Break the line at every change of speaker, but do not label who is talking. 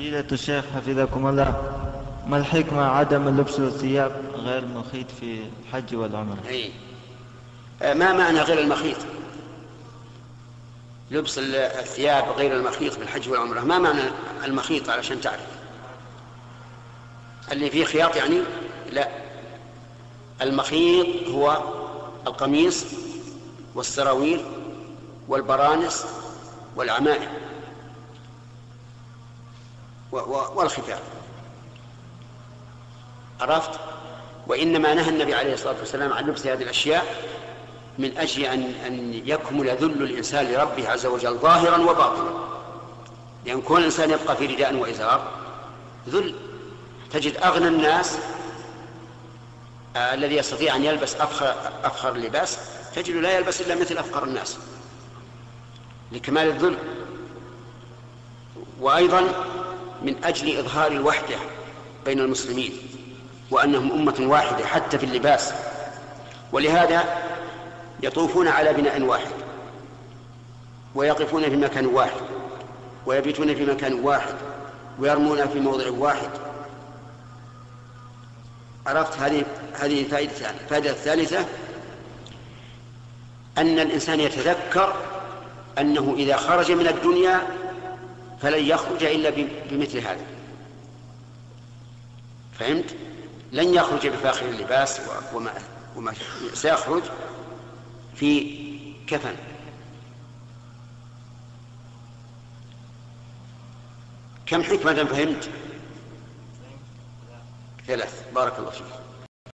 فضيلة الشيخ حفظكم الله ما الحكمة عدم لبس الثياب غير المخيط في الحج والعمرة؟
أي. ما معنى غير المخيط؟ لبس الثياب غير المخيط في الحج والعمرة ما معنى المخيط علشان تعرف؟ اللي فيه خياط يعني؟ لا. المخيط هو القميص والسراويل والبرانس والعمائم والختان عرفت؟ وإنما نهى النبي عليه الصلاة والسلام عن لبس هذه الأشياء من أجل أن أن يكمل ذل الإنسان لربه عز وجل ظاهرا وباطنا. لأن كل إنسان يبقى في رداء وإزار ذل تجد أغنى الناس آه الذي يستطيع أن يلبس أفخر, أفخر اللباس تجد لا يلبس إلا مثل أفخر الناس. لكمال الذل. وأيضا من أجل إظهار الوحدة بين المسلمين وأنهم أمة واحدة حتى في اللباس. ولهذا يطوفون على بناء واحد ويقفون في مكان واحد ويبيتون في مكان واحد ويرمون في موضع واحد. عرفت هذه هذه فائدة الفائدة الثالثة أن الإنسان يتذكر أنه إذا خرج من الدنيا فلن يخرج إلا بمثل هذا فهمت؟ لن يخرج بفاخر اللباس وما, وما سيخرج في كفن كم حكمة فهمت؟ ثلاث بارك الله فيك